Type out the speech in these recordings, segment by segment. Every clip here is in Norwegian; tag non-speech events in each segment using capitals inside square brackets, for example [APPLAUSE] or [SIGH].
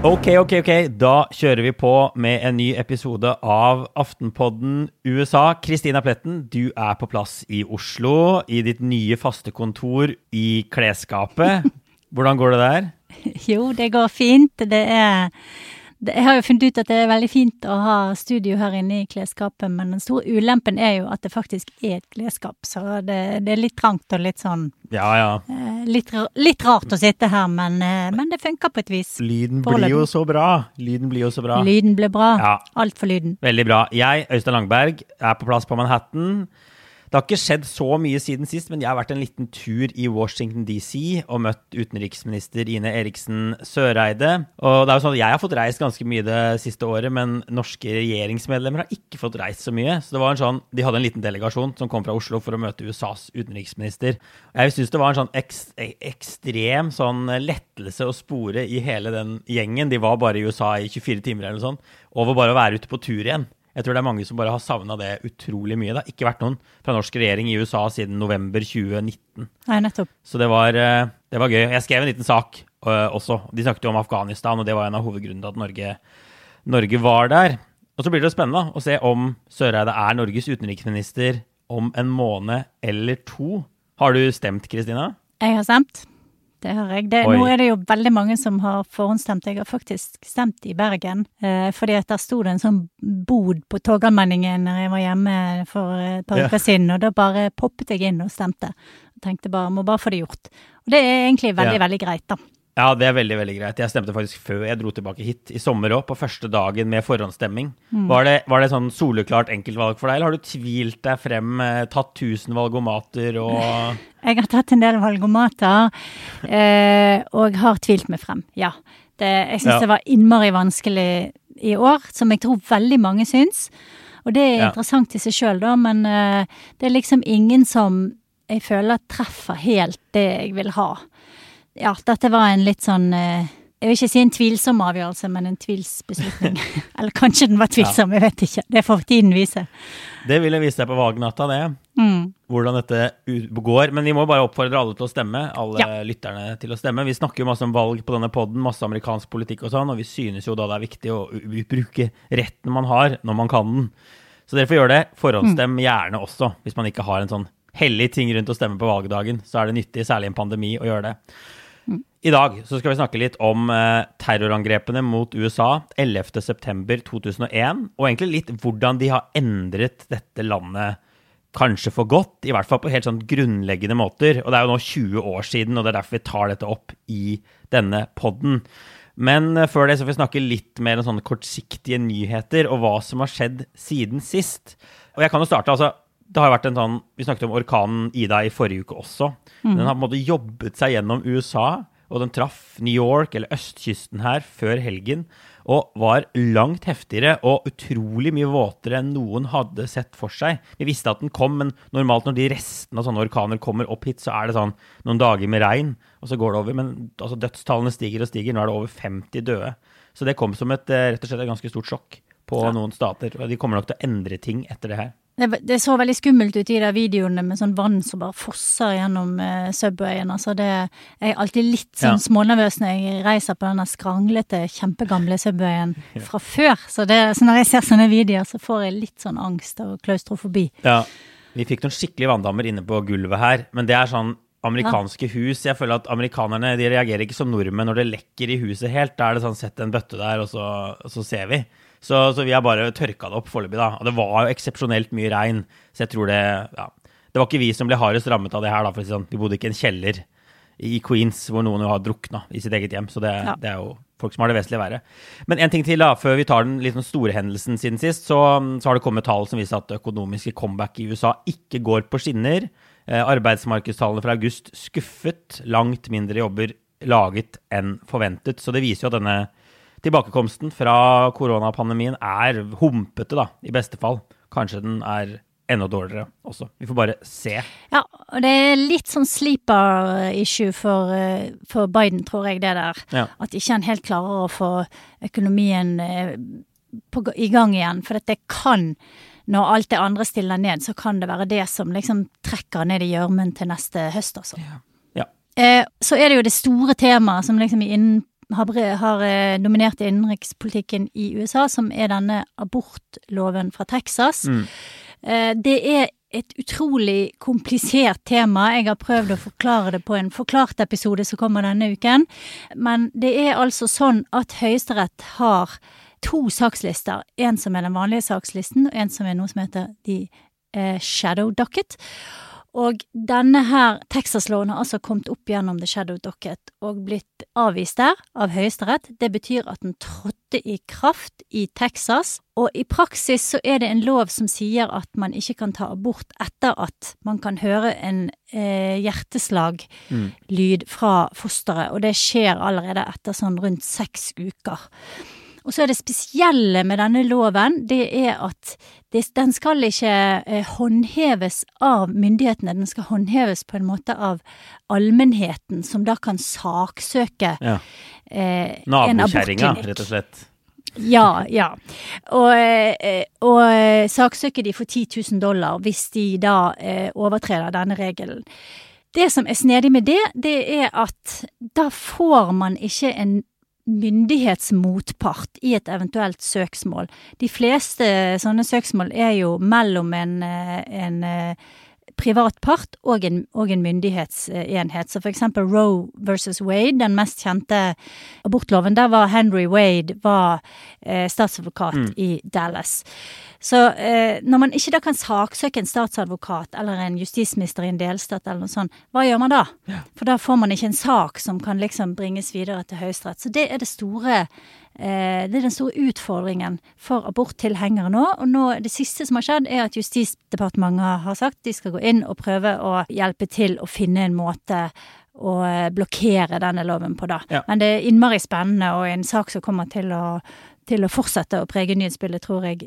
Ok, ok, ok. Da kjører vi på med en ny episode av Aftenpodden USA. Kristina Pletten, du er på plass i Oslo, i ditt nye faste kontor i klesskapet. [LAUGHS] Hvordan går det der? Jo, det går fint. Det er jeg har jo funnet ut at det er veldig fint å ha studio her inne i klesskapet, men den store ulempen er jo at det faktisk er et klesskap, så det, det er litt trangt og litt sånn Ja, ja. Eh, litt, litt, rart å sitte her, men, eh, men, det funker på et vis. Lyden blir jo så bra. Lyden blir jo så bra. Lyden blir bra. Ja. Alt for lyden. Veldig bra. Jeg, Øystein Langberg, er på plass på Manhattan. Det har ikke skjedd så mye siden sist, men jeg har vært en liten tur i Washington DC og møtt utenriksminister Ine Eriksen Søreide. Og det er jo sånn at Jeg har fått reist ganske mye det siste året, men norske regjeringsmedlemmer har ikke fått reist så mye. Så det var en sånn, De hadde en liten delegasjon som kom fra Oslo for å møte USAs utenriksminister. Jeg syns det var en sånn ekst, ekstrem sånn lettelse å spore i hele den gjengen. De var bare i USA i 24 timer eller noe sånt, over bare å være ute på tur igjen. Jeg tror det er mange som bare har savna det utrolig mye. Det har ikke vært noen fra norsk regjering i USA siden november 2019. Nei, nettopp. Så det var, eh, det var gøy. Jeg skrev en liten sak uh, også. De snakket jo om Afghanistan, og det var en av hovedgrunnene til at Norge, Norge var der. Og så blir det spennende å se om Søreide er Norges utenriksminister om en måned eller to. Har du stemt, Kristina? Jeg har stemt. Det har jeg. Det, nå er det jo veldig mange som har forhåndsstemt. Jeg har faktisk stemt i Bergen. Eh, fordi at der sto det en sånn bod på Torgallmenningen når jeg var hjemme for et par uker ja. siden, og da bare poppet jeg inn og stemte. Og tenkte bare, må bare få det gjort. Og det er egentlig veldig, ja. veldig greit, da. Ja, det er veldig veldig greit. Jeg stemte faktisk før jeg dro tilbake hit, i sommer òg, på første dagen med forhåndsstemming. Mm. Var, det, var, det, sånn soleklart enkeltvalg for deg, eller har du tvilt deg frem, eh, tatt 1000 valgomater og [LAUGHS] Jeg har tatt en del valgomater, eh, og har tvilt meg frem, ja. Det, jeg syns ja. det var innmari vanskelig i år, som jeg tror veldig mange syns. Og det er interessant i seg sjøl, da, men eh, det er liksom ingen som jeg føler treffer helt det jeg vil ha ja, dette var en litt sånn eh, jeg vil ikke si en tvilsom avgjørelse, men en tvilsbeslutning. [LAUGHS] Eller kanskje den var tvilsom, jeg vet ikke. Det får tiden vise. Det vil jeg vise deg på valgnatta, det. Mm. Hvordan dette går. Men vi må bare oppfordre alle til å stemme. Alle ja. lytterne til å stemme. Vi snakker jo masse om valg på denne poden, masse amerikansk politikk og sånn, og vi synes jo da det er viktig å bruke retten man har, når man kan den. Så dere får gjøre det. Forhåndstem mm. gjerne også, hvis man ikke har en sånn hellig ting rundt å stemme på valgdagen. Så er det nyttig, særlig i en pandemi, å gjøre det. I dag så skal vi snakke litt om eh, terrorangrepene mot USA 11.9.2001, og egentlig litt hvordan de har endret dette landet kanskje for godt, i hvert fall på helt sånn grunnleggende måter. Og det er jo nå 20 år siden, og det er derfor vi tar dette opp i denne podden. Men eh, før det så får vi snakke litt mer om sånne kortsiktige nyheter og hva som har skjedd siden sist. Og jeg kan jo starte, altså det har vært en sånn, Vi snakket om orkanen Ida i forrige uke også. Mm. Den har på en måte jobbet seg gjennom USA, og den traff New York, eller østkysten her, før helgen. Og var langt heftigere og utrolig mye våtere enn noen hadde sett for seg. Vi visste at den kom, men normalt når de restene av sånne orkaner kommer opp hit, så er det sånn noen dager med regn, og så går det over. Men altså, dødstallene stiger og stiger. Nå er det over 50 døde. Så det kom som et rett og slett et ganske stort sjokk på ja. noen stater. Og de kommer nok til å endre ting etter det her. Det, det, så veldig skummelt ut i de videoene med sånn vann som bare fosser gjennom eh, Subwayen. Altså det, jeg er alltid litt sånn ja. smånervøs når jeg reiser på denne skranglete, kjempegamle Subwayen [LAUGHS] ja. fra før. Så, det, så, når jeg ser sånne videoer, så får jeg litt sånn angst og klaustrofobi. Ja. Vi fikk noen skikkelige vanndammer inne på gulvet her, men det er sånn amerikanske ja. hus. Jeg føler at amerikanerne de reagerer ikke som nordmenn når det lekker i huset helt. Da er det sånn sett en bøtte der, og så, og så ser vi. Så, så, vi har bare tørka det opp foreløpig, da. Og det var jo eksepsjonelt mye regn, så jeg tror det ja. Det var ikke vi som ble hardest rammet av det her, da, for å si sånn. Vi bodde ikke i en kjeller i Queens hvor noen jo har drukna i sitt eget hjem, så det, ja. det, er jo folk som har det vesentlig verre. Men en ting til, da, før vi tar den sånn store hendelsen siden sist, så, så har det kommet tall som viser at økonomiske comeback i USA ikke går på skinner. Eh, arbeidsmarkedstallene fra august skuffet. Langt mindre jobber laget enn forventet. Så det viser jo at denne tilbakekomsten fra koronapandemien er humpete, da, i beste fall. Kanskje den er enda dårligere også. Vi får bare se. Ja, og det er litt sånn sleeper-issue for, eh, for, Biden, tror jeg, det der. Ja. At ikke han helt klarer å få økonomien eh, på, i gang igjen. For dette kan når alt det andre stiller ned, så kan det være det som liksom trekker ned i gjørmen til neste høst, altså. Ja. ja. Eh, så er det jo det store temaet som liksom innen, har, har dominert i innenrikspolitikken i USA, som er denne abortloven fra Texas. Mm. Eh, det er et utrolig komplisert tema. Jeg har prøvd å forklare det på en forklart episode som kommer denne uken. Men det er altså sånn at Høyesterett har to sakslister. En som er den vanlige sakslisten, og en som er noe som heter The eh, Shadow Docket. Og denne her Texas-loven har altså kommet opp gjennom The Shadow Docket og blitt avvist der av Høyesterett. Det betyr at den trådte i kraft i Texas, og i praksis så er det en lov som sier at man ikke kan ta abort etter at man kan høre en eh, hjerteslag-lyd mm. fra fosteret, og det skjer allerede etter sånn rundt seks uker. Og så er det spesielle med denne loven, det er at det, den skal ikke eh, håndheves av myndighetene, den skal håndheves på en måte av allmennheten, som da kan saksøke ja. eh, en abortklinikk. rett og slett. Ja, ja. Og, eh, og saksøke de for 10 000 dollar hvis de da eh, overtreder denne regelen. Det som er snedig med det, det er at da får man ikke en myndighetsmotpart i et eventuelt søksmål. De fleste sånne søksmål er jo mellom en, eh, en eh, privat part og en, og en, myndighetsenhet. Så for eksempel Roe versus Wade, den mest kjente abortloven, der var Henry Wade var eh, statsadvokat mm. i Dallas. Så eh, når man ikke da kan saksøke en statsadvokat eller en justisminister i en delstat eller noe sånt, hva gjør man da? Ja. For da får man ikke en sak som kan liksom bringes videre til Høyesterett. Så det er det store det er den store utfordringen for aborttilhengere nå. Og nå, det siste som har skjedd, er at Justisdepartementet har sagt de skal gå inn og prøve å hjelpe til å finne en måte å eh, blokkere denne loven på, da. Ja. Men det er innmari spennende og en sak som kommer til å, til å fortsette å prege nyhetsbildet, tror jeg,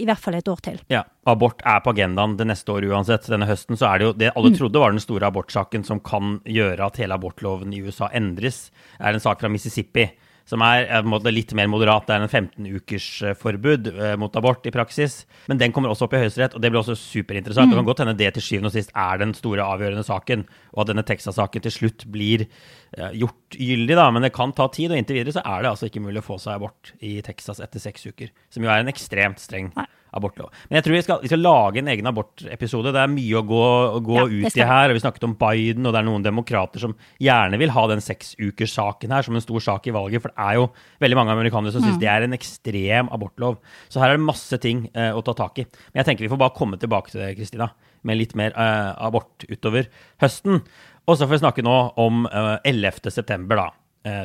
i hvert fall et år til. Ja, Abort er på agendaen det neste år uansett. Denne høsten så er det jo det alle mm. trodde var den store abortsaken som kan gjøre at hele abortloven i USA endres, er en sak fra Mississippi som er, er litt mer moderat. Det er en 15-ukersforbud eh, mot abort i praksis. Men den kommer også opp i Høyesterett, og det blir også superinteressant. Mm. Det kan godt hende det til syvende og sist er den store avgjørende saken, og at denne Texas-saken til slutt blir uh, gjort gyldig, da. Men det kan ta tid, og inntil videre så er det altså ikke mulig å få seg abort i Texas etter seks uker. Som jo er en ekstremt streng Nei abortlov. Men jeg tror vi skal, vi skal lage en egen abortepisode. Det er mye å gå, å gå ja, ut i her. og Vi snakket om Biden, og det er noen demokrater som gjerne vil ha den seksukerssaken her som en stor sak i valget. For det er jo veldig mange amerikanere som mm. syns det er en ekstrem abortlov. Så her er det masse ting eh, å ta tak i. Men jeg tenker vi får bare komme tilbake til det, Kristina, med litt mer eh, abort utover høsten. Og så får vi snakke nå om eh, 11. september, da.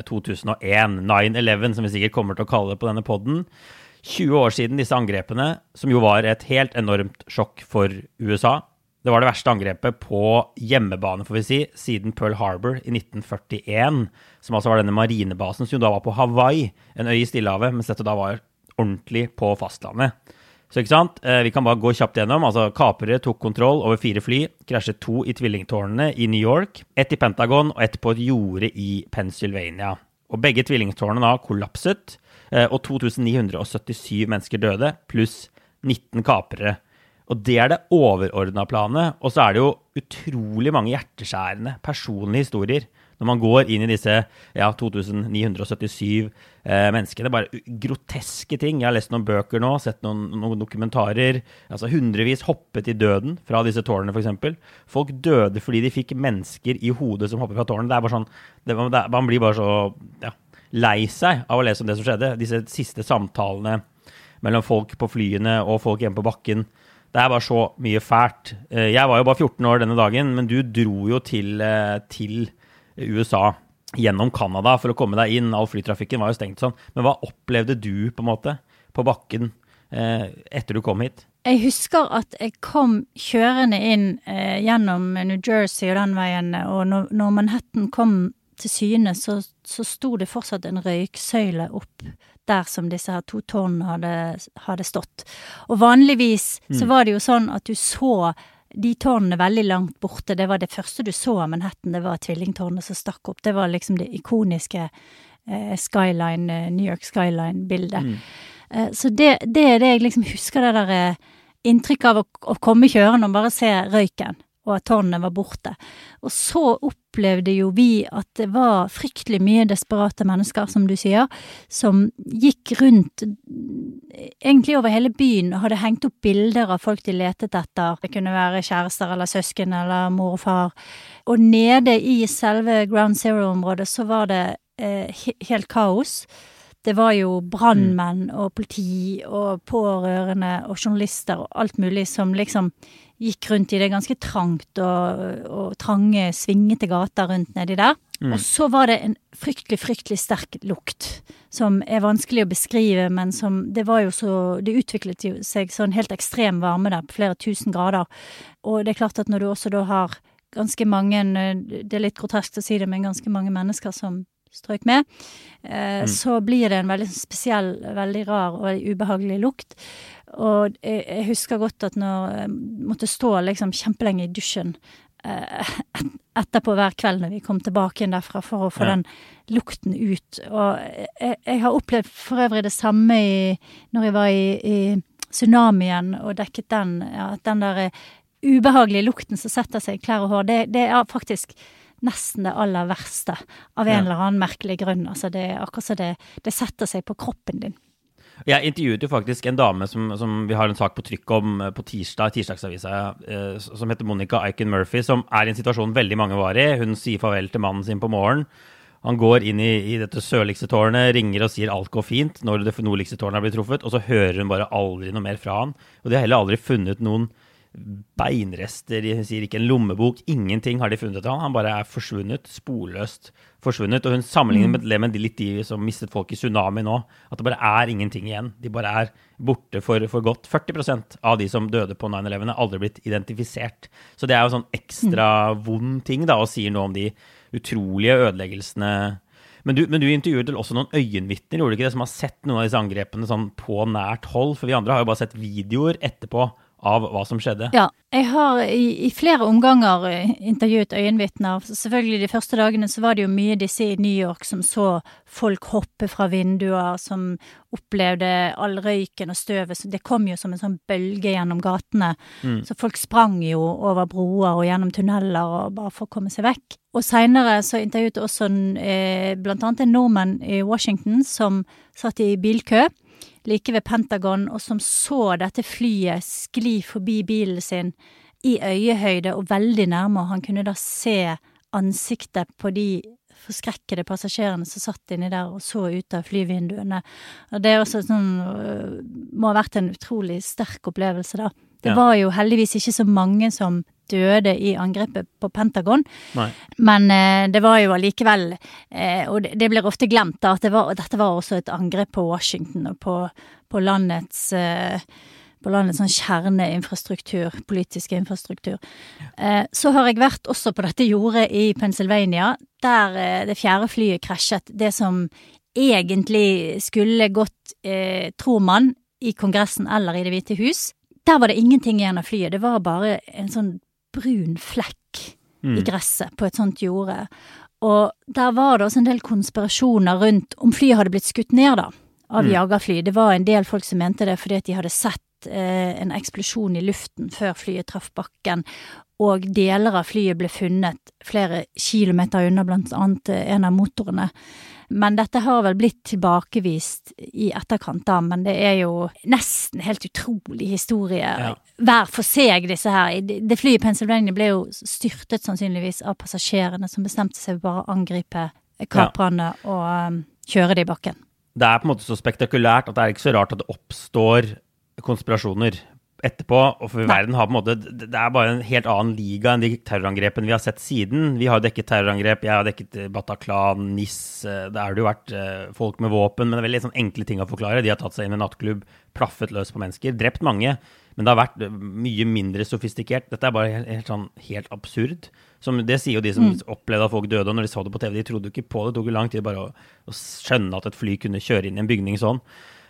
2001. 9-11, som vi sikkert kommer til å kalle det på denne poden. 20 år siden disse angrepene, som jo var et helt enormt sjokk for USA. Det var det verste angrepet på hjemmebane, får vi si, siden Pearl Harbor i 1941. Som altså var denne marinebasen som jo da var på Hawaii, en øy i Stillehavet, mens dette da var ordentlig på fastlandet. Så ikke sant, eh, Vi kan bare gå kjapt gjennom. altså Kapere tok kontroll over fire fly. Krasjet to i tvillingtårnene i New York. Ett i Pentagon og ett på et jorde i Pennsylvania. Og begge tvillingtårnene da kollapset. Eh, og 2977 mennesker døde, pluss 19 kapere. Og det er det overordna planet. Og så er det jo utrolig mange hjerteskjærende personlige historier når man går inn i disse ja, 2977 eh, menneskene. Bare groteske ting. Jeg har lest noen bøker nå, sett noen, noen dokumentarer. altså Hundrevis hoppet i døden fra disse tårnene, f.eks. Folk døde fordi de fikk mennesker i hodet som hoppet fra tårnet. Det er bare sånn, det, det, Man blir bare så ja, lei seg av å lese om det som skjedde. Disse siste samtalene mellom folk på flyene og folk hjemme på bakken. Det er bare så mye fælt. Eh, jeg var jo bare 14 år denne dagen, men du dro jo til, eh, til USA gjennom Canada for å komme deg inn. All flytrafikken var jo stengt sånn. Men hva opplevde du på en måte på bakken eh, etter du kom hit? Jeg husker at jeg kom kjørende inn eh, gjennom New Jersey og den veien, og når, når Manhattan kom til syne, så, så sto det fortsatt en røyksøyle opp der som disse her to tårnene hadde, hadde stått. Og vanligvis mm. så var det jo sånn at du så de tårnene veldig langt borte. Det var det første du så av Manhattan, det var tvillingtårnet som stakk opp. Det var liksom det ikoniske eh, skyline, eh, New York skyline-bildet. Mm. Eh, så det, det, er det jeg liksom husker det der inntrykk av å, å komme kjørende og bare se røyken og at tårnet var borte. Og så opplevde jo vi at det var fryktelig mye desperate mennesker, som du sier, som gikk rundt egentlig over hele byen og hadde hengt opp bilder av folk de letet etter. Det kunne være kjærester eller søsken eller mor og far. Og nede i selve Ground Zero-området så var det eh, helt kaos. Det var jo brannmenn og politi og pårørende og journalister og alt mulig som liksom gikk rundt i det ganske trangt og, og trange, svingete gater rundt nedi der. Mm. Og så var det en fryktelig, fryktelig sterk lukt, som er vanskelig å beskrive, men som Det var jo så Det utviklet seg sånn helt ekstrem varme der, på flere tusen grader. Og det er klart at når du også da har ganske mange Det er litt grotesk å si det, men ganske mange mennesker som strøk med, eh, mm. så blir det en veldig spesiell, veldig rar og ubehagelig lukt. Og jeg, jeg husker godt at når jeg måtte stå liksom kjempelenge i dusjen eh, [LAUGHS] etterpå hver kveld når vi kom tilbake igjen derfra for å få ja. den lukten ut. Og jeg, jeg, har opplevd for øvrig det samme i, når jeg var i, i tsunamien og dekket den. Ja, den der ubehagelige lukten som setter seg i klær og hår, det, det er faktisk nesten det aller verste, av en ja. eller annen merkelig grunn. Altså det er akkurat så det, det setter seg på kroppen din. Jeg intervjuet jo faktisk en dame som, som, vi har en sak på trykk om eh, på tirsdag, tirsdagsavisa, eh, som heter Monica Aiken Murphy, som er i en situasjon veldig mange var i. Hun sier farvel til mannen sin på morgenen. Han går inn i, i, dette sørligste tårnet, ringer og sier alt går fint når det nordligste tårnet har blitt truffet, og så hører hun bare aldri noe mer fra han. Og de har heller aldri funnet noen beinrester, de sier ikke en lommebok, ingenting har de funnet av han. Han bare er forsvunnet, sporløst forsvunnet. Og hun sammenligner mm. med litt de som mistet folk i tsunami nå. At det bare er ingenting igjen. De bare er borte for, for godt. 40% av de som døde på 9-11, er aldri blitt identifisert. Så det er jo sånn ekstra mm. vond ting da, og sier noe om de utrolige ødeleggelsene men du, men du, intervjuet vel også noen øyenvitner, gjorde du ikke det, som har sett noen av disse angrepene sånn på nært hold? For vi andre har jo bare sett videoer etterpå av hva som skjedde? Ja, jeg har i, i flere omganger eh, intervjuet øyenvitner. Selvfølgelig de første dagene så var det jo mye disse i New York som så folk hoppe fra vinduer, som opplevde all røyken og støvet. Det kom jo som en sånn bølge gjennom gatene. Mm. Så folk sprang jo over broer og gjennom tunneler og bare for å komme seg vekk. Og seinere så intervjuet også eh, blant annet en nordmann i Washington som satt i bilkø like ved Pentagon, og som så dette flyet skli forbi bilen sin i øyehøyde og veldig nærme, og han kunne da se ansiktet på de forskrekkede passasjerene som satt inni der og så ut av flyvinduene. Og det er også sånn øh, Må ha vært en utrolig sterk opplevelse, da. Det ja. var jo heldigvis ikke så mange som døde i angrepet på Pentagon. Nei. Men eh, det var jo allikevel eh, Og det, det, blir ofte glemt da, at det var, dette var også et angrep på Washington og på, på landets eh, på landets sånn kjerneinfrastruktur, politiske infrastruktur. Eh, så har jeg vært også på dette jordet i Pennsylvania, der eh, det fjerde flyet krasjet. Det som egentlig skulle gått, eh, tror man, i Kongressen eller i Det hvite hus. Der var det ingenting igjen av flyet. Det var bare en sånn brun flekk mm. i gresset på et sånt jorde. Og der var det også en del konspirasjoner rundt om flyet hadde blitt skutt ned, da, av mm. jagerfly. Det var en del folk som mente det fordi at de hadde sett eh, en eksplosjon i luften før flyet traff bakken, og deler av flyet ble funnet flere kilometer unna, blant annet eh, en av motorene. Men dette har vel blitt tilbakevist i etterkant, da. Men det er jo nesten helt utrolig historie. Ja. Hver for seg, disse her. Det flyet i Pennsylvania ble jo styrtet sannsynligvis av passasjerene som bestemte seg for bare å angripe kaprene ja. og um, kjøre det i bakken. Det er på en måte så spektakulært at det er ikke så rart at det oppstår konspirasjoner etterpå. Og for verden har på en måte Det er bare en helt annen liga enn de terrorangrepene vi har sett siden. Vi har dekket terrorangrep, jeg har dekket eh, Bataclan, NIS. Eh, det har det jo vært eh, folk med våpen, men det er veldig sånn enkle ting å forklare. De har tatt seg inn i en nattklubb, plaffet løs på mennesker, drept mange. Men det har vært mye mindre sofistikert. Dette er bare helt, helt, sånn, helt absurd. Som, det sier jo de som mm. opplevde at folk døde, og når de så det på TV, de trodde jo ikke på det. Det tok jo lang tid bare å, å skjønne at et fly kunne kjøre inn i en bygning sånn.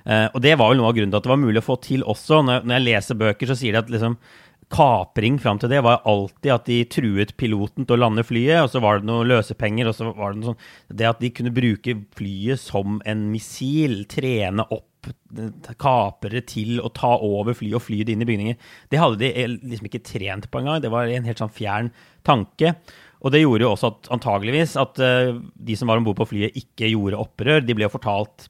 Uh, og det var vel noe av grunnen til at det var mulig å få til også. Når, jeg leser bøker, så sier de at liksom, kapring fram til det var alltid at de truet piloten til å lande flyet, og så var det noen løsepenger, og så var det noe sånn Det at de kunne bruke flyet som en missil, trene opp kapere til å ta over flyet og fly det inn i bygninger. Det hadde de liksom ikke trent på engang. Det var en helt sånn fjern tanke. Og det gjorde jo også at antageligvis at de som var om bord på flyet, ikke gjorde opprør. De ble jo fortalt,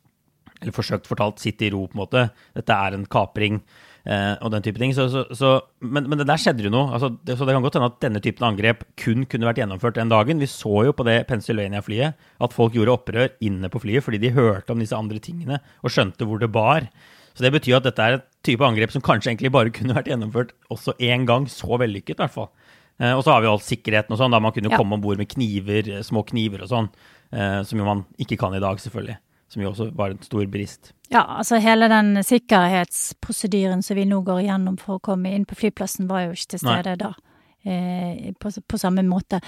eller forsøkt fortalt, sitt i ro, på en måte. Dette er en kapring. Uh, og den type ting. Så, så, så, men, men, det der skjedde jo noe. Altså, det, så det kan godt hende at denne typen angrep kun kunne vært gjennomført den dagen. Vi så jo på det Pennsylvania-flyet at folk gjorde opprør inne på flyet fordi de hørte om disse andre tingene og skjønte hvor det bar. Så det betyr at dette er et type angrep som kanskje egentlig bare [LAUGHS] kunne vært gjennomført også én gang. Så vellykket, i hvert fall. Uh, og så har vi jo all sikkerheten og sånn, da man kunne ja. komme om bord med kniver, små kniver og sånn. Uh, som jo man ikke kan i dag, selvfølgelig som jo også var en stor brist. Ja, altså hele den sikkerhetsprosedyren som vi nå går igjennom for å komme inn på flyplassen, var jo ikke til stede Nei. da. Eh, på, på, samme måte.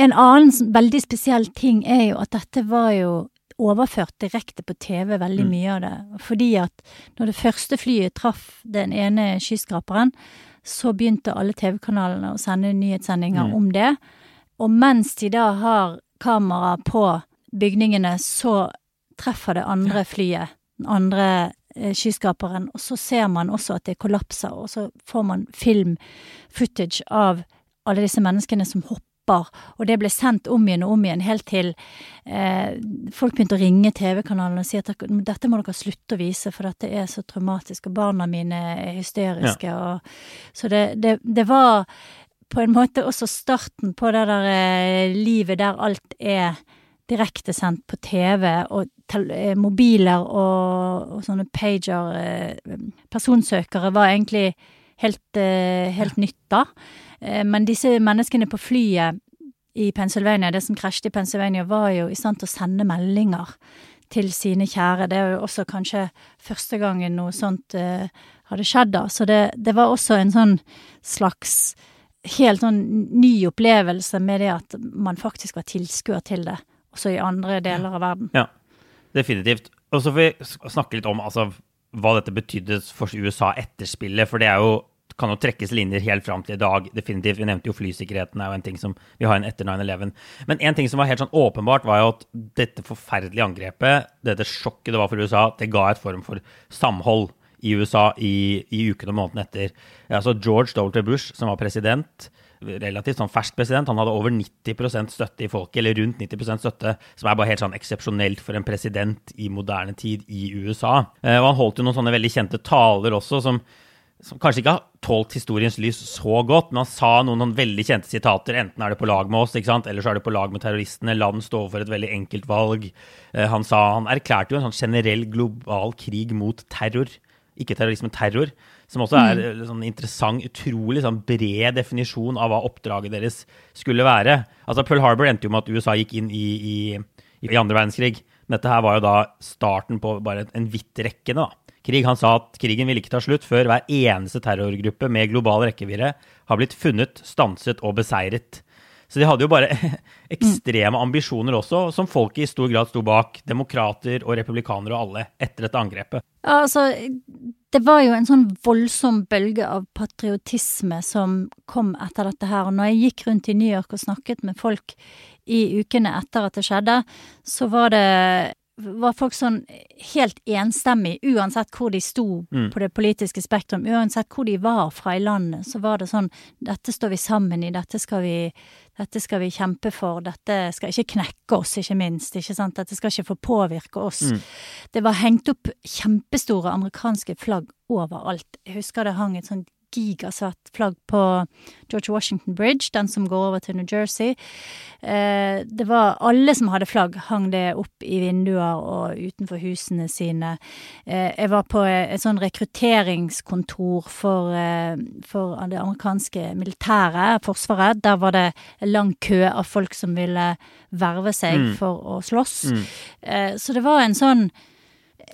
En annen veldig spesiell ting er jo at dette var jo overført direkte på TV, veldig mm. mye av det. Fordi at når det første flyet traff den ene skyskraperen, så begynte alle TV-kanalene å sende nyhetssendinger mm. om det. Og mens de da har kamera på bygningene, så treffer det andre flyet, den andre skyskaperen, og så ser man også at det kollapser, og så får man film-footage av alle disse menneskene som hopper, og det ble sendt om igjen og om igjen, helt til eh, folk begynte å ringe TV-kanalen og si at dette må dere slutte å vise, for dette er så traumatisk, og barna mine er hysteriske, ja. og Så det, det, det, var på en måte også starten på det der eh, livet der alt er direktesendt på TV, og eh, mobiler og, og sånne pager, eh, personsøkere, var egentlig helt, eh, helt nytt da. Men disse menneskene på flyet i Pennsylvania, det som krasjet i Pennsylvania, var jo i stand til å sende meldinger til sine kjære. Det er jo også kanskje første gangen noe sånt hadde skjedd, da. Så det, det, var også en sånn slags helt sånn ny opplevelse med det at man faktisk var tilskuer til det også i andre deler av verden. Ja, definitivt. Og så får vi snakke litt om altså, hva dette betydde for USA etter spillet, for det er jo kan jo trekkes linjer helt fram til i dag. definitivt. Vi nevnte jo flysikkerheten er jo en ting som vi har en etter 9-11. Men en ting som var helt sånn åpenbart, var jo at dette forferdelige angrepet, dette sjokket det var for USA, det ga et form for samhold i USA i, i ukene og månedene etter. Altså George W. Bush, som var president, relativt sånn fersk president. Han hadde over 90% støtte i folket, eller rundt 90% støtte, som er bare helt sånn eksepsjonelt for en president i moderne tid i USA. Eh, og han holdt jo noen sånne veldig kjente taler også, som, som kanskje ikke har tålt historiens lys så godt, men han sa noen, noen veldig kjente sitater. Enten er det på lag med oss, ikke sant? eller så er det på lag med terroristene. Land står overfor et veldig enkelt valg. Eh, han, sa, han erklærte jo en sånn generell global krig mot terror. Ikke terrorisme, terror. Som også er en mm. sånn interessant, utrolig sånn bred definisjon av hva oppdraget deres skulle være. Altså Pearl Harbor endte jo med at USA gikk inn i, i, i andre verdenskrig. Dette her var jo da starten på bare en vidtrekkende krig. Han sa at krigen ville ikke ta slutt før hver eneste terrorgruppe med global rekkevidde har blitt funnet, stanset og beseiret. Så de hadde jo bare [LAUGHS] ekstreme ambisjoner også, som folket i stor grad sto bak. Demokrater og republikanere og alle, etter dette angrepet. Ja, altså, det var jo en sånn voldsom bølge av patriotisme som kom etter dette her. Og når jeg gikk rundt i New York og snakket med folk i ukene etter at det skjedde, så var det var folk sånn helt enstemmig, uansett hvor de sto mm. på det politiske spektrum, uansett hvor de var fra i landet, så var det sånn Dette står vi sammen i, dette skal vi, dette skal vi kjempe for, dette skal ikke knekke oss, ikke minst, ikke sant, dette skal ikke få påvirke oss. Mm. Det var hengt opp kjempestore amerikanske flagg overalt. Jeg husker det hang et sånt gigasvart flagg på George Washington Bridge, den som går over til New Jersey. Eh, det var alle som hadde flagg, hang det opp i vinduer og utenfor husene sine. Eh, jeg var på et sånn rekrutteringskontor for, eh, for det amerikanske militæret, Forsvaret. Der var det lang kø av folk som ville verve seg mm. for å slåss. Mm. Så det var en sånn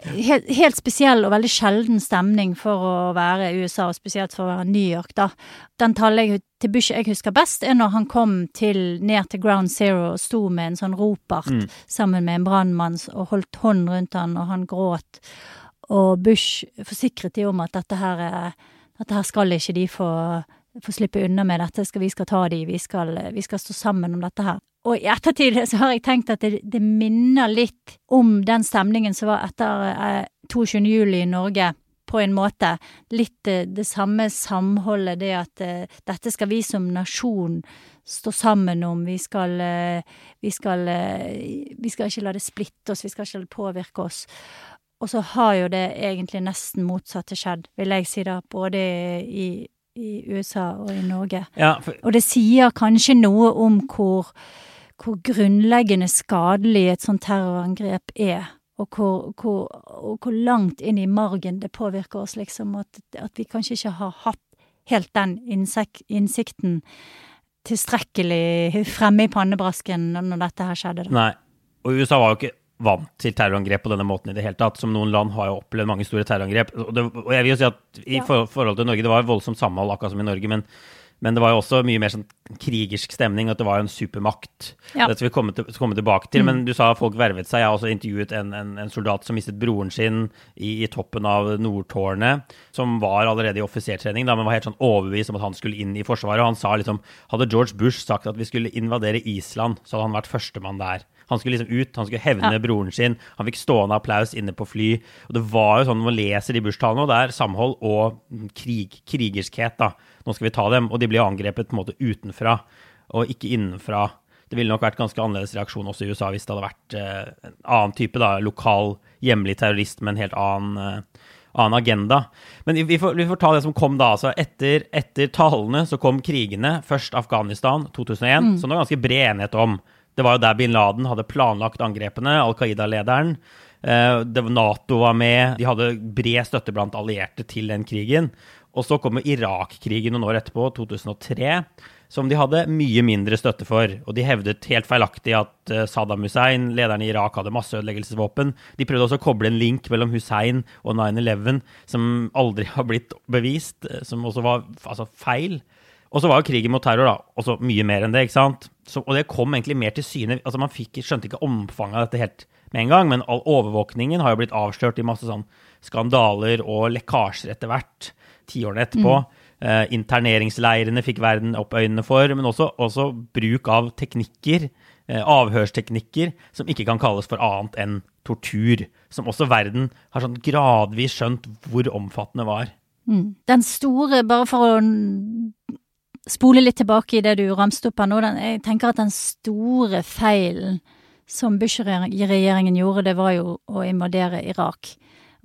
helt, helt, spesiell og veldig sjelden stemning for å være i USA, og spesielt for å være New York, da. Den tallet til Bush jeg husker best, er når han kom til, ned til Ground Zero og sto med en sånn ropart mm. sammen med en brannmann og holdt hånd rundt han, og han gråt. Og Bush forsikret de om at dette her, dette her skal ikke de få få slippe unna med dette, skal, vi skal ta de, vi skal, vi skal stå sammen om dette her. Og i ettertid så har jeg tenkt at det, det minner litt om den stemningen som var etter eh, 22. juli i Norge, på en måte. Litt det, det samme samholdet, det at eh, dette skal vi som nasjon stå sammen om. Vi skal, eh, vi skal, eh, vi skal ikke la det splitte oss, vi skal ikke la det påvirke oss. Og så har jo det egentlig nesten motsatte skjedd, vil jeg si da, både i, i USA og i Norge. Ja, for, Og det sier kanskje noe om hvor, hvor grunnleggende skadelig et sånt terrorangrep er. Og hvor, hvor, og hvor langt inn i margen det påvirker oss, liksom. At, at vi kanskje ikke har hatt helt den innsikten tilstrekkelig fremme i pannebrasken når dette her skjedde. Da. nei. Og USA var jo ikke vant til terrorangrep på denne måten i det hele tatt. Som noen land har jo opplevd mange store terrorangrep. Og, det, og jeg vil jo si at i for, forhold til Norge, det var voldsomt samhold, akkurat som i Norge. men men det var jo også mye mer sånn krigersk stemning, at det var jo en supermakt. Ja. Det skal vi komme, til, komme tilbake til, men du sa folk vervet seg. Jeg har også intervjuet en, en, en soldat som mistet broren sin i, i toppen av Nordtårnet, som var allerede i offisertrening, da, men var helt sånn overbevist om at han skulle inn i Forsvaret. Og han sa liksom Hadde George Bush sagt at vi skulle invadere Island, så hadde han vært førstemann der. Han skulle liksom ut, han skulle hevne Ja. broren sin. Han fikk stående applaus inne på fly. Og det var jo sånn, man leser de Bush-talene, og det er samhold og krig, krigerskhet, da. Nå skal vi ta dem. Og de ble angrepet på en måte utenfra, og ikke innenfra. Det ville nok vært ganske annerledes reaksjon også i USA hvis det hadde vært eh, en annen type, da. Lokal, hjemlig terrorist med en helt annen eh, annen agenda. Men vi får, vi får ta det som kom da. altså Etter, etter talene så kom krigene. Først Afghanistan 2001, som det var ganske bred enighet om. Det var jo der bin Laden hadde planlagt angrepene, Al Qaida-lederen. Eh, Nato var med. De hadde bred støtte blant allierte til den krigen. Og så kommer Irak-krigen noen år etterpå, 2003, som de hadde mye mindre støtte for. Og de hevdet helt feilaktig at eh, Saddam Hussein, lederen i Irak, hadde masseødeleggelsesvåpen. De prøvde også å koble en link mellom Hussein og 9-11, som aldri har blitt bevist, eh, som også var altså, feil. Og så var jo krigen mot terror da, også mye mer enn det. ikke sant? Så, og det kom egentlig mer til syne. altså Man fikk, skjønte ikke omfanget av dette helt med en gang, men all overvåkningen har jo blitt avslørt i masse sånn skandaler og lekkasjer etter hvert, tiårene etterpå. Eh, interneringsleirene fikk verden opp øynene for, men også, også bruk av teknikker, eh, avhørsteknikker, som ikke kan kalles for annet enn tortur. Som også verden har sånn gradvis skjønt hvor omfattende var. Den store, bare for å spole litt tilbake i det du ramste opp her nå, den, jeg tenker at den store feilen som Bush-regjeringen gjorde, det var jo å invadere Irak.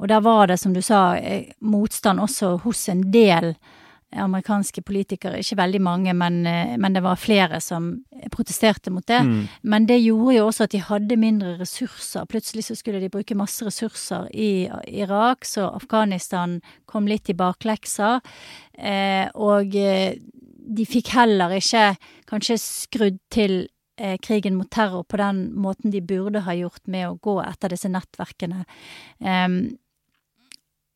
Og der var det, som du sa, eh, motstand også hos en del amerikanske politikere. Ikke veldig mange, men, eh, men det var flere som protesterte mot det. Mm. Men det gjorde jo også at de hadde mindre ressurser. Plutselig så skulle de bruke masse ressurser i Irak, så Afghanistan kom litt i bakleksa. Eh, og eh, de fikk heller ikke kanskje skrudd til eh, krigen mot terror på den måten de burde ha gjort med å gå etter disse nettverkene.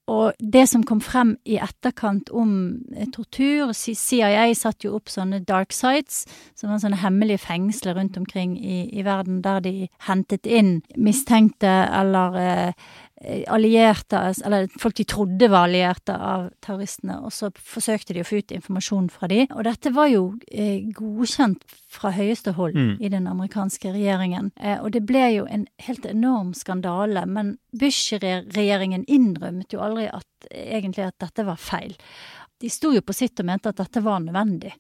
Og det som kom frem i etterkant om eh, tortur CIA satte jo opp sånne dark sites, som var sånne hemmelige fengsler rundt omkring i, i verden, der de hentet inn mistenkte eller eh, allierte, eller folk de trodde var allierte av terroristene, og så forsøkte de å få ut informasjon fra de. Og dette var jo eh, godkjent fra høyeste hold Mm. i den amerikanske regjeringen. Eh, og det ble jo en helt enorm skandale, men Bush-regjeringen innrømmet jo aldri at egentlig at dette var feil. De sto jo på sitt og mente at dette var nødvendig.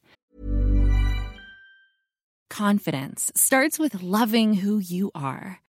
Confidence starts with loving who you are.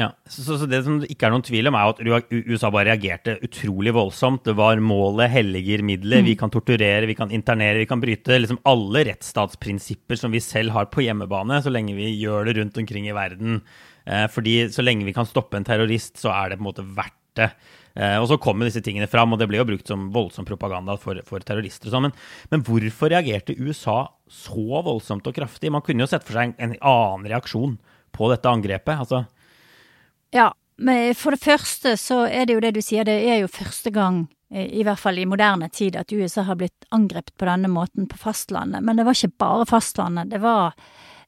Ja, så, så, Det som det ikke er noen tvil om, er at USA bare reagerte utrolig voldsomt. Det var målet helliger middelet. Mm. Vi kan torturere, vi kan internere, vi kan bryte liksom alle rettsstatsprinsipper som vi selv har på hjemmebane, så lenge vi gjør det rundt omkring i verden. Eh, fordi så lenge vi kan stoppe en terrorist, så er det på en måte verdt det. Eh, og så kommer disse tingene fram, og det ble jo brukt som voldsom propaganda for, for terrorister og sånn. Men, men, hvorfor reagerte USA så voldsomt og kraftig? Man kunne jo sett for seg en, en annen reaksjon på dette angrepet. altså ja, men for det første så er det jo det du sier, det er jo første gang, eh, i hvert fall i moderne tid, at USA har blitt angrepet på denne måten på fastlandet. Men det var ikke bare fastlandet. Det var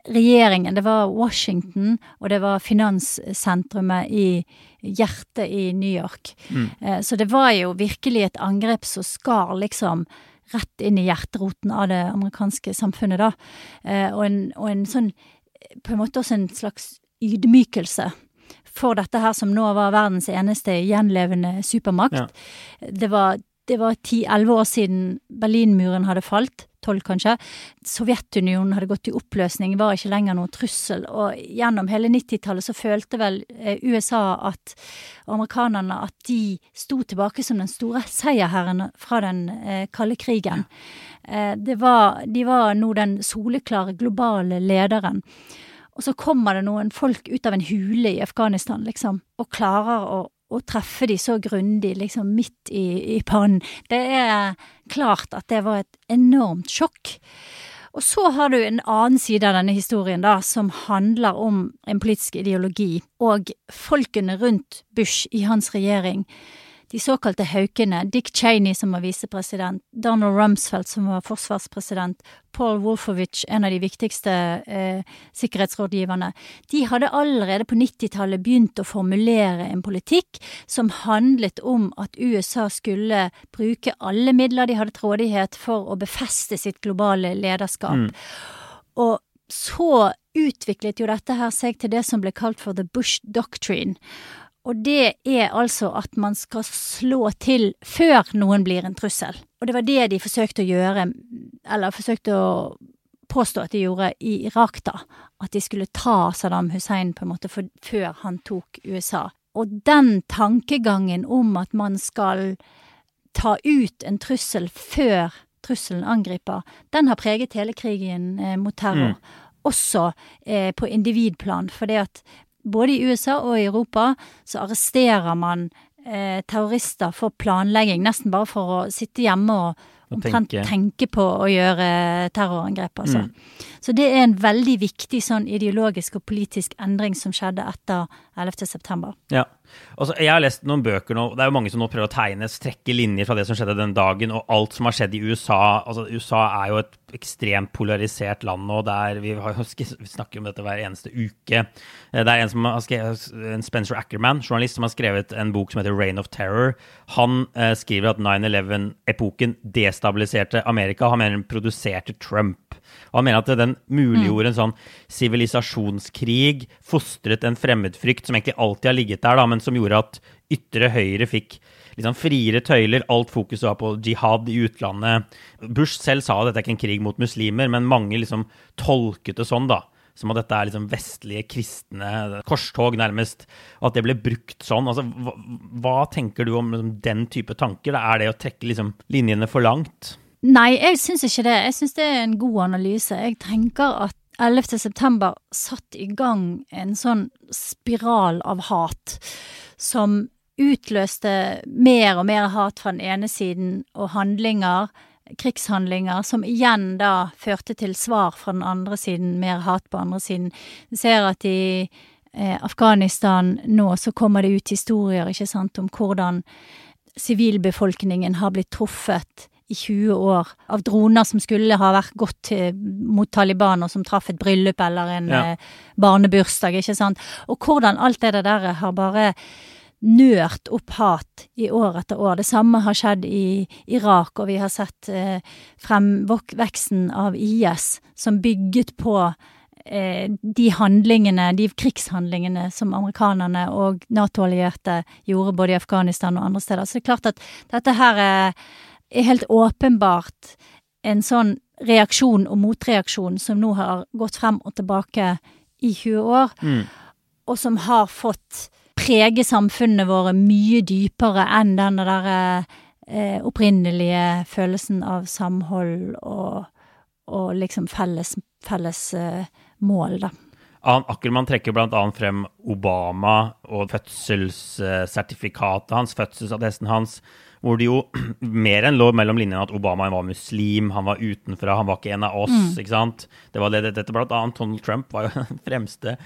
regjeringen, det var Washington, og det var finanssentrumet i hjertet i New York. Mm. Eh, så det var jo virkelig et angrep som skar liksom rett inn i hjerteroten av det amerikanske samfunnet, da. Eh, og en, og en sånn På en måte også en slags ydmykelse for dette her som nå var verdens eneste gjenlevende supermakt. Ja. Det var det var ti-elleve år siden Berlinmuren hadde falt. Tolv, kanskje. Sovjetunionen hadde gått i oppløsning, var ikke lenger noen trussel. Og gjennom hele 90-tallet så følte vel eh, USA at amerikanerne at de sto tilbake som den store seierherren fra den eh, kalde krigen. Eh, var, de var nå den soleklare globale lederen. Og så kommer det noen folk ut av en hule i Afghanistan, liksom, og klarer å, å treffe de så grundig, liksom midt i, i pannen. Det er klart at det var et enormt sjokk. Og så har du en annen side av denne historien, da, som handler om en politisk ideologi. Og folkene rundt Bush i hans regjering de såkalte haukene, Dick Cheney som var visepresident, Donald Rumsfeld som var forsvarspresident, Paul Wolfowitz, en av de viktigste eh, sikkerhetsrådgiverne, de hadde allerede på 90-tallet begynt å formulere en politikk som handlet om at USA skulle bruke alle midler de hadde til rådighet for å befeste sitt globale lederskap. Mm. Og så utviklet jo dette her seg til det som ble kalt for the Bush Doctrine. Og det er altså at man skal slå til før noen blir en trussel. Og det var det de forsøkte å gjøre, eller forsøkte å påstå at de gjorde i Irak, da. At de skulle ta Saddam Hussein på en måte for, før han tok USA. Og den tankegangen om at man skal ta ut en trussel før trusselen angriper, den har preget hele krigen eh, mot terror. Mm. Også eh, på individplan. For det at både i USA og i Europa så arresterer man eh, terrorister for planlegging, nesten bare for å sitte hjemme og omtrent tenke. tenke. på å gjøre terrorangrep, altså. Mm. Så det er en veldig viktig sånn ideologisk og politisk endring som skjedde etter 11. september. Ja. Altså, jeg har lest noen bøker nå, det er jo mange som nå prøver å tegne, strekke linjer fra det som skjedde den dagen, og alt som har skjedd i USA. Altså, USA er jo et ekstremt polarisert land nå. Der vi, har, [LAUGHS] vi snakker om dette hver eneste uke. Eh, det er en, som har skrevet, en Spencer Ackerman, journalist, som har skrevet en bok som heter Rain of Terror. Han eh, skriver at 9-11-epoken destabiliserte Amerika. Han mener den produserte Trump. Og han mener at den muliggjorde en sånn sivilisasjonskrig, fostret en fremmedfrykt som egentlig alltid har ligget der, da, men som gjorde at ytre høyre fikk liksom friere tøyler. Alt fokuset var på jihad i utlandet. Bush selv sa at dette er ikke en krig mot muslimer, men mange liksom tolket det sånn, da. Som at dette er liksom vestlige kristne korstog, nærmest. Og at det ble brukt sånn. Altså, hva, hva tenker du om liksom, den type tanker? Da? Er det å trekke liksom, linjene for langt? Nei, jeg syns ikke det. Jeg syns det er en god analyse. Jeg tenker at 11. september satt i gang en sånn spiral av hat som utløste mer og mer hat fra den ene siden, og handlinger, krigshandlinger, som igjen da førte til svar fra den andre siden, mer hat på andre siden. Vi ser at i eh, Afghanistan nå så kommer det ut historier, ikke sant, om hvordan sivilbefolkningen har blitt truffet i 20 år av droner som skulle ha vært gått til, mot Taliban, og som traff et bryllup eller en ja. eh, barnebursdag, ikke sant. Og hvordan alt det der har bare nørt opp hat i år etter år. Det samme har skjedd i Irak, og vi har sett eh, fremveksten av IS, som bygget på eh, de handlingene, de krigshandlingene som amerikanerne og Nato-allierte gjorde både i Afghanistan og andre steder. Så det er klart at dette her er, er helt åpenbart en sånn reaksjon og motreaksjon som nå har gått frem og tilbake i 20 år, mm. og som har fått prege samfunnene våre mye dypere enn den der eh, opprinnelige følelsen av samhold og, og liksom felles, felles eh, mål, da. Ackermann trekker bl.a. frem Obama og fødselssertifikatet hans, fødselsattesten hans, hvor det jo [CLEARS THROAT] mer enn lå mellom linjene at Obama var muslim, han var utenfra, han var ikke en av oss. Mm. ikke sant? Det var det, dette blant annet Donald Trump var jo [LAUGHS] den fremste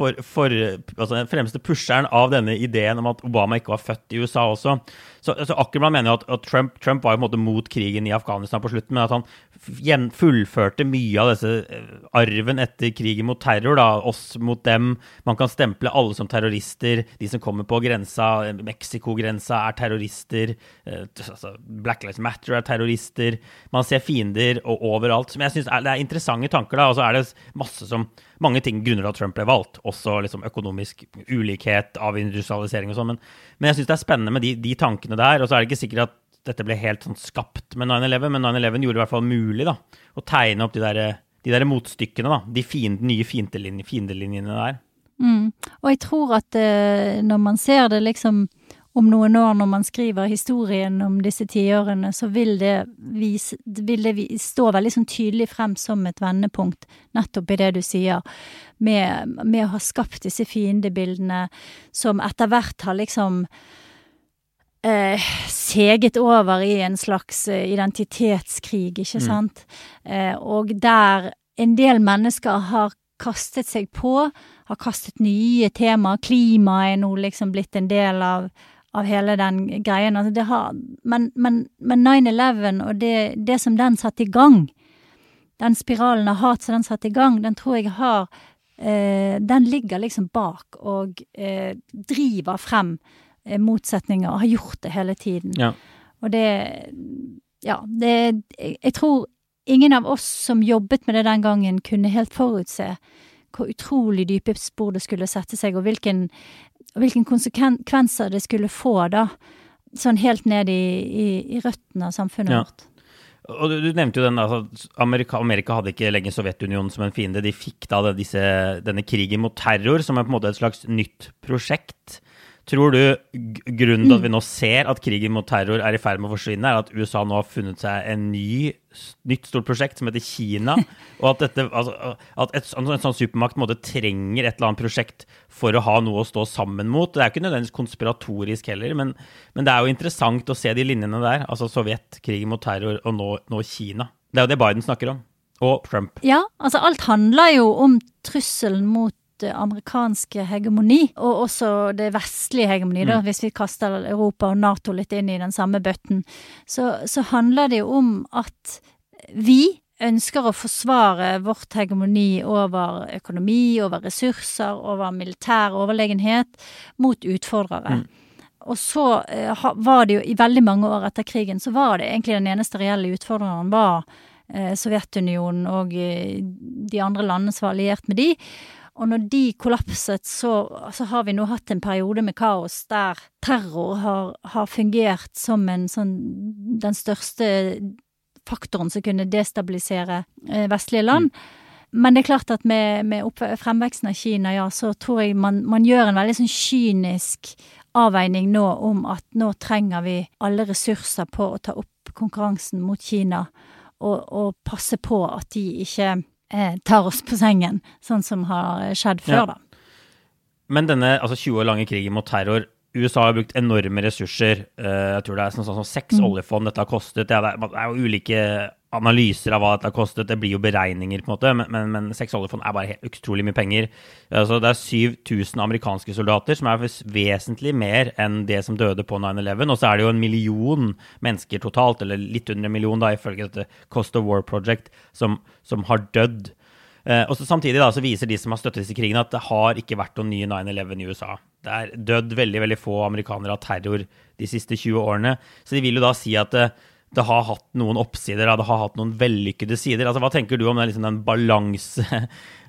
for, for, altså den fremste pusheren av denne ideen om at Obama ikke var født i USA også. Så, så Ackerman mener jo at, at Trump, Trump, var jo på en måte mot krigen i Afghanistan på slutten, men at han fullførte mye av disse eh, arven etter krigen mot terror. da, Oss mot dem. Man kan stemple alle som terrorister. De som kommer på grensa, Mexico-grensa, er terrorister. Eh, altså Black Lives Matter er terrorister. Man ser fiender og overalt. Som jeg synes det er interessante tanker. da, Og så er det masse som mange ting grunner til at Trump ble valgt. Også liksom økonomisk ulikhet, av industrialisering og sånn. Men, men, jeg syns det er spennende med de, de, tankene der. Og så er det ikke sikkert at dette ble helt sånn skapt med 9-11, men 9-11 gjorde det i hvert fall mulig da, å tegne opp de der, de der motstykkene. da, De fiend, nye fiendelinjene der. Mm. Og jeg tror at uh, når man ser det liksom om noen år, når man skriver historien om disse tiårene, så vil det, vise, vil det stå veldig sånn tydelig frem som et vendepunkt, nettopp i det du sier, med, med å ha skapt disse fiendebildene som etter hvert har liksom seget over i en slags eh, identitetskrig, ikke mm. sant, mm. eh, og der en del mennesker har kastet seg på, har kastet nye temaer. Klima er nå liksom blitt en del av, av hele den greien. Altså har, men, men, men 9-11 og det, det, som den satte i gang, den spiralen av hat som den satte i gang, den tror jeg har eh, Den ligger liksom bak og eh, driver frem eh, motsetninger, og har gjort det hele tiden. Ja. Og det Ja, det Jeg tror ingen av oss som jobbet med det den gangen, kunne helt forutse hvor utrolig dype spor det skulle sette seg, og hvilken hvilken konsekvenser det skulle få, da. Sånn helt ned i, i, i røttene av samfunnet ja. vårt. Og du, du, nevnte jo den, altså, Amerika, Amerika, hadde ikke lenge Sovjetunionen som en fiende. De fikk da disse, denne krigen mot terror, som er på en måte et slags nytt prosjekt. Tror du grunnen til at vi nå ser at krigen mot terror er i ferd med å forsvinne, er at USA nå har funnet seg en ny, nytt stort prosjekt som heter Kina? Og at, dette, altså, at et, en sånn supermakt måte, trenger et eller annet prosjekt for å ha noe å stå sammen mot? Det er ikke nødvendigvis konspiratorisk heller, men, men det er jo interessant å se de linjene der. Altså Sovjet, krigen mot terror, og nå, nå Kina. Det er jo det Biden snakker om. Og Trump. Ja, altså alt handler jo om trusselen mot amerikanske hegemoni, og også det vestlige hegemoni, da, mm. hvis vi kaster Europa og Nato litt inn i den samme bøtten, så, så handler det jo om at vi ønsker å forsvare vårt hegemoni over økonomi, over ressurser, over militær overlegenhet mot utfordrere. Mm. Og så eh, var det jo i veldig mange år etter krigen, så var det egentlig den eneste reelle utfordreren var eh, Sovjetunionen og eh, de andre landene som var alliert med de. Og når de kollapset, så, så, har vi nå hatt en periode med kaos der terror har, har fungert som en sånn den største faktoren som kunne destabilisere eh, vestlige land. Mm. Men det er klart at med, med fremveksten av Kina, ja, så tror jeg man, man gjør en veldig sånn kynisk avveining nå om at nå trenger vi alle ressurser på å ta opp konkurransen mot Kina, og, og passe på at de ikke tar oss på sengen, sånn som har skjedd før, ja. da. Men denne altså 20 år lange krigen mot terror USA har brukt enorme ressurser. Uh, jeg tror det er sånn, sånn, sånn seks mm. oljefond dette har kostet. Det er, det er, jo ulike analyser av hva dette har kostet. Det blir jo beregninger, på en måte, men, men, men seks oljefond er bare helt utrolig mye penger. Altså, det er 7000 amerikanske soldater, som er vesentlig mer enn det som døde på 9-11. Og så er det jo en million mennesker totalt, eller litt under en million, da, ifølge dette Cost of War Project, som, som har dødd. Eh, og så Samtidig da, så viser de som har støttet disse krigene, at det har ikke vært noen nye 9-11 i USA. Det er dødd veldig veldig få amerikanere av terror de siste 20 årene. Så de vil jo da si at uh, det har hatt noen oppsider, det har hatt noen vellykkede sider. Altså, hva tenker du om den, liksom, den balanse... [LAUGHS]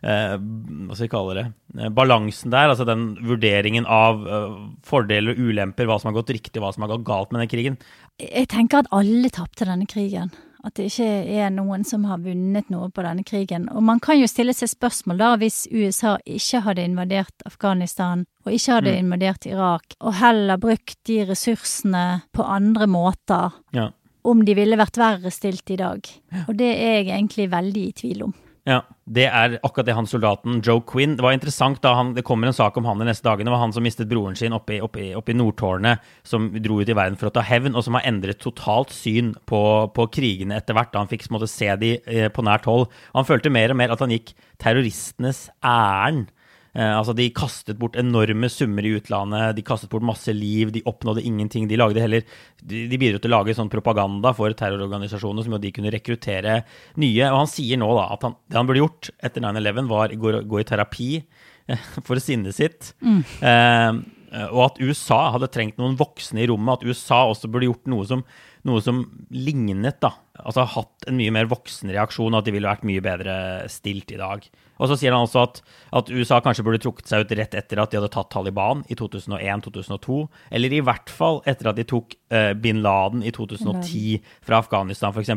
Eh, hva skal vi kalle det? Eh, balansen der, altså den vurderingen av uh, fordeler og ulemper, hva som har gått riktig, hva som har gått galt med den krigen? Jeg tenker at alle tapte denne krigen. At det ikke er noen som har vunnet noe på denne krigen. Og man kan jo stille seg spørsmål da, hvis USA ikke hadde invadert Afghanistan og ikke hadde mm. invadert Irak, og heller brukt de ressursene på andre måter. Ja om de ville vært verre stilt i dag. Og det er jeg egentlig veldig i tvil om. Ja, Det er akkurat det han soldaten Joe Quinn Det var interessant da han, det kommer en sak om han de neste dagene. Det var han som mistet broren sin oppe i, oppe, i, oppe i Nordtårnet, som dro ut i verden for å ta hevn, og som har endret totalt syn på, på krigene etter hvert. da Han fikk måtte, se de eh, på nært hold. Han følte mer og mer at han gikk terroristenes ærend altså, de kastet bort enorme summer i utlandet, de kastet bort masse liv, de oppnådde ingenting. De lagde heller De, de bidro til å lage sånn propaganda for terrororganisasjoner som jo de kunne rekruttere nye. Og han sier nå da at han, det han burde gjort etter 9-11, var å gå i terapi eh, for sinnet sitt. Mm. Eh, og at USA hadde trengt noen voksne i rommet. At USA også burde gjort noe som noe som lignet, da. Altså har hatt en mye mer voksen reaksjon, og at de ville vært mye bedre stilt i dag. Og så sier han også at, at, USA kanskje burde trukket seg ut rett etter at de hadde tatt Taliban i 2001-2002. Eller i hvert fall etter at de tok uh, bin Laden i 2010 fra Afghanistan, f.eks.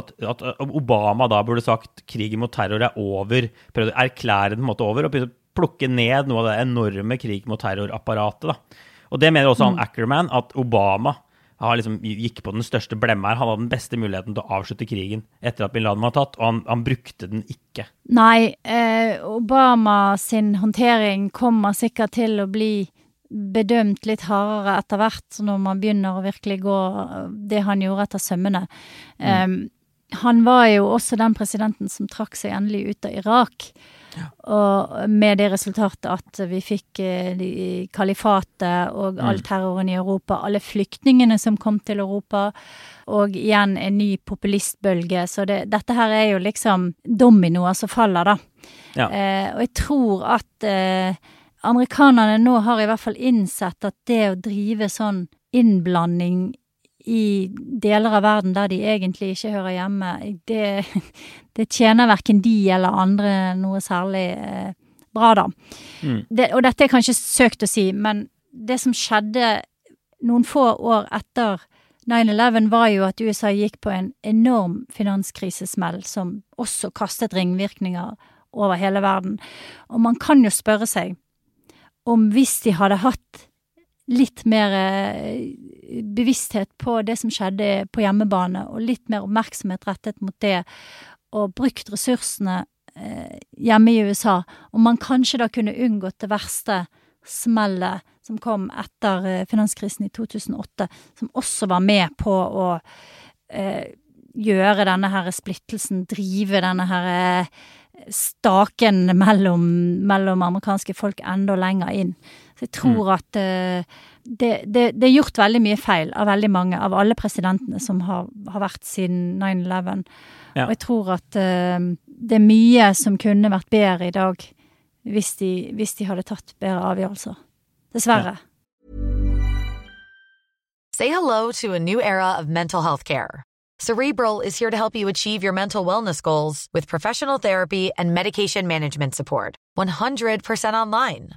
At, at Obama da burde sagt krigen mot terror er over. Prøvde å erklære den måte over, og plukke ned noe av det enorme krig mot terror-apparatet. da. Og det mener også han mm. Ackerman, at Obama han liksom gikk på den største blemma her. Han hadde den beste muligheten til å avslutte krigen etter at bin Laden var tatt, og han, han brukte den ikke. Nei, eh, Obama sin håndtering kommer sikkert til å bli bedømt litt hardere etter hvert, når man begynner å virkelig gå det han gjorde etter sømmene. Mm. Um, han var jo også den presidenten som trakk seg endelig ut av Irak. Og med det resultatet at vi fikk eh, kalifatet og all mm. terroren i Europa, alle flyktningene som kom til Europa, og igjen en ny populistbølge. Så det, dette her er jo liksom dominoer som faller, da. Ja. Eh, og jeg tror at eh, amerikanerne nå har i hvert fall innsett at det å drive sånn innblanding i deler av verden der de egentlig ikke hører hjemme, det, det tjener verken de eller andre noe særlig eh, bra, da. Mm. Det, og dette er kanskje søkt å si, men det som skjedde noen få år etter 9-11, var jo at USA gikk på en enorm finanskrisesmell som også kastet ringvirkninger over hele verden. Og man kan jo spørre seg om hvis de hadde hatt litt mer eh, bevissthet på det som skjedde på hjemmebane, og litt mer oppmerksomhet rettet mot det, og brukt ressursene eh, hjemme i USA, og man kanskje da kunne unngått det verste smellet som kom etter eh, finanskrisen i 2008, som også var med på å eh, gjøre denne her splittelsen, drive denne her staken mellom, mellom amerikanske folk enda lenger inn. Så jeg tror mm. at uh, det, det, det, er gjort veldig mye feil av veldig mange, av alle presidentene som har, har vært siden 9-11. Ja. Og jeg tror at uh, det er mye som kunne vært bedre i dag hvis de, hvis de hadde tatt bedre avgjørelser. Dessverre. Ja. Say hello to a new era of mental health care. Cerebral is here to help you achieve your mental wellness goals with professional therapy and medication management support. 100% online.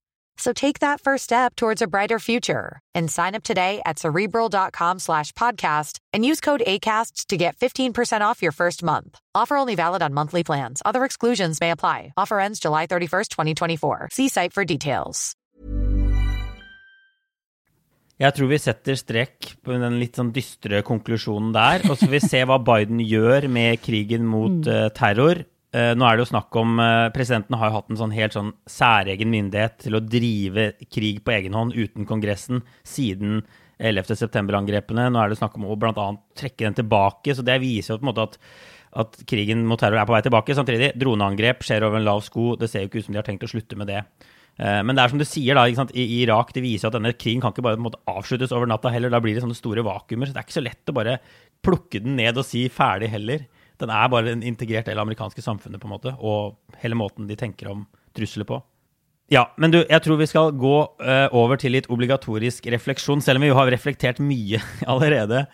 So take that first step towards a brighter future and sign up today at cerebral.com slash podcast and use code ACasts to get 15% off your first month. Offer only valid on monthly plans. Other exclusions may apply. Offer ends July 31st, 2024. See site for details. Jeg tror vi setter strek på den litt sånn dystre konklusjonen der, og så får vi se hva Biden gjør med krigen mot uh, terror. Uh, nå er det jo snakk om uh, Presidenten har jo hatt en sånn helt sånn særegen myndighet til å drive krig på egen hånd uten Kongressen siden 11. september-angrepene. Nå er det snakk om å bl.a. trekke den tilbake. Så det viser jo på en måte at, at krigen mot terror er på vei tilbake. Samtidig, droneangrep skjer over en lav sko. Det ser jo ikke ut som de har tenkt å slutte med det. Eh, men det er som du sier, da, i Irak det viser at denne krigen kan ikke bare måte, avsluttes over natta heller. Da blir det sånne store vakuumer. Så det er ikke så lett å bare plukke den ned og si ferdig heller. Den er bare en integrert del av amerikanske samfunnet, på en måte, og hele måten de tenker om trusler på. Ja, men du, jeg tror vi skal gå uh, over til litt obligatorisk refleksjon. Selv om vi jo har reflektert mye [LAUGHS] allerede,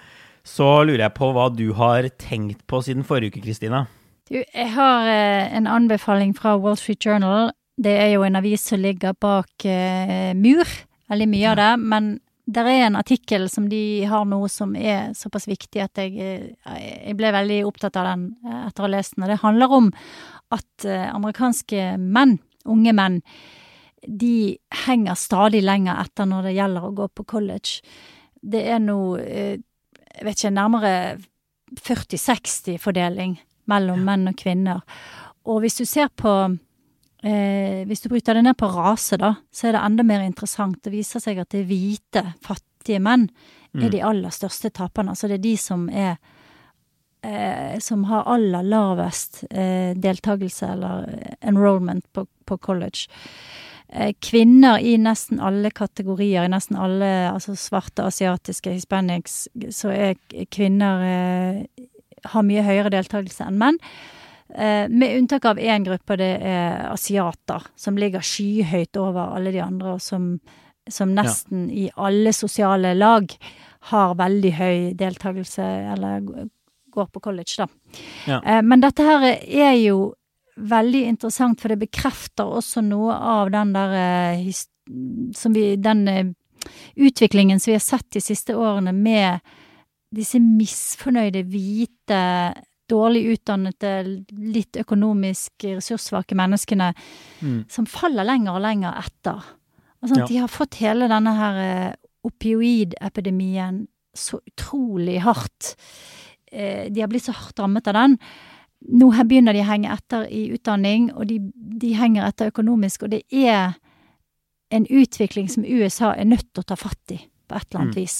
så lurer jeg på hva du har tenkt på siden forrige uke, Kristina? Du, jeg har uh, en anbefaling fra Wall Street Journal. Det er jo en avis som ligger bak uh, mur, veldig mye av det. Men det er en artikkel som de har nå som er såpass viktig at jeg, jeg ble veldig opptatt av den etter å ha lest den. Og det handler om at amerikanske menn, unge menn, de henger stadig lenger etter når det gjelder å gå på college. Det er nå, eh, jeg vet ikke, nærmere 40-60-fordeling mellom menn og kvinner. Og hvis du ser på eh, Hvis du bryter det ned på rase, da, så er det enda mer interessant. Det viser seg at det er hvite, fattige menn mm. er de aller største taperne. Altså det er de som er eh, Som har aller lavest eh, deltakelse eller enrollment på, på college. Eh, kvinner i nesten alle kategorier, i nesten alle altså svarte, asiatiske, hispanics, så er kvinner eh, har mye høyere deltakelse enn menn. Eh, med unntak av én gruppe, det er asiater, som ligger skyhøyt over alle de andre, og som, som nesten ja. i alle sosiale lag har veldig høy deltakelse, eller går på college, da. Ja. Eh, men dette her er jo veldig interessant, for det bekrefter også noe av den der eh, som vi, Den utviklingen som vi har sett de siste årene med disse misfornøyde, hvite, dårlig utdannede, litt økonomisk ressurssvake menneskene mm. som faller lenger og lenger etter. Altså, ja. De har fått hele denne her eh, opioidepidemien så utrolig hardt. De har blitt så hardt rammet av den nå begynner de å henge etter i utdanning, og de, de, henger etter økonomisk, og det er en utvikling som USA er nødt til å ta fatt i, på et eller annet mm. vis.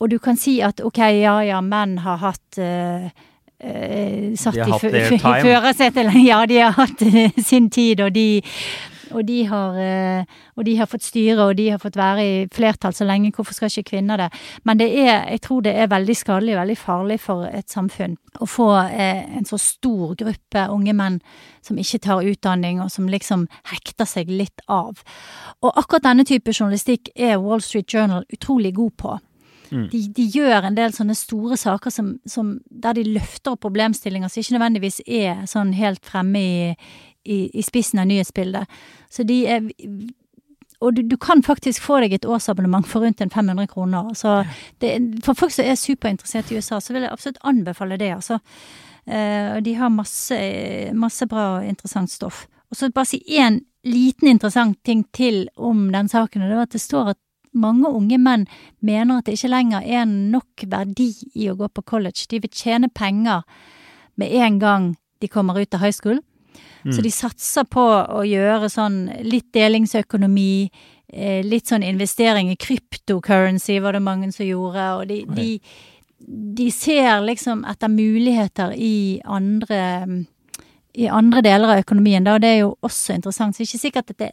Og du kan si at ok, ja ja, menn har hatt uh, uh, satt i [LAUGHS] førersetet Ja, de har hatt [LAUGHS] sin tid, og de og de, har, eh, og de har fått styre, og de har fått være i flertall så lenge. Hvorfor skal ikke kvinner det? Men det er, jeg tror det er veldig skadelig, veldig farlig for et samfunn å få eh, en så stor gruppe unge menn som ikke tar utdanning, og som liksom hekter seg litt av. Og akkurat denne type journalistikk er Wall Street Journal utrolig god på. Mm. De, de, gjør en del sånne store saker som, som, der de løfter opp problemstillinger som ikke nødvendigvis er sånn helt fremme i, i, i spissen av nyhetsbildet. Så de er og du, du, kan faktisk få deg et årsabonnement for rundt en 500 kroner. Så det, for folk som er superinteressert i USA, så vil jeg absolutt anbefale det, altså. Uh, de har masse, masse bra og interessant stoff. Og så bare si én liten interessant ting til om den saken, og det var at det står at mange unge menn mener at det ikke lenger er nok verdi i å gå på college. De vil tjene penger med en gang de kommer ut av high school. Mm. Så de satser på å gjøre sånn litt delingsøkonomi, eh, litt sånn investering i cryptocurrency var det mange som gjorde, og de, de, de ser liksom etter muligheter i andre i andre deler av økonomien, da, og det er jo også interessant. Så det er ikke sikkert at det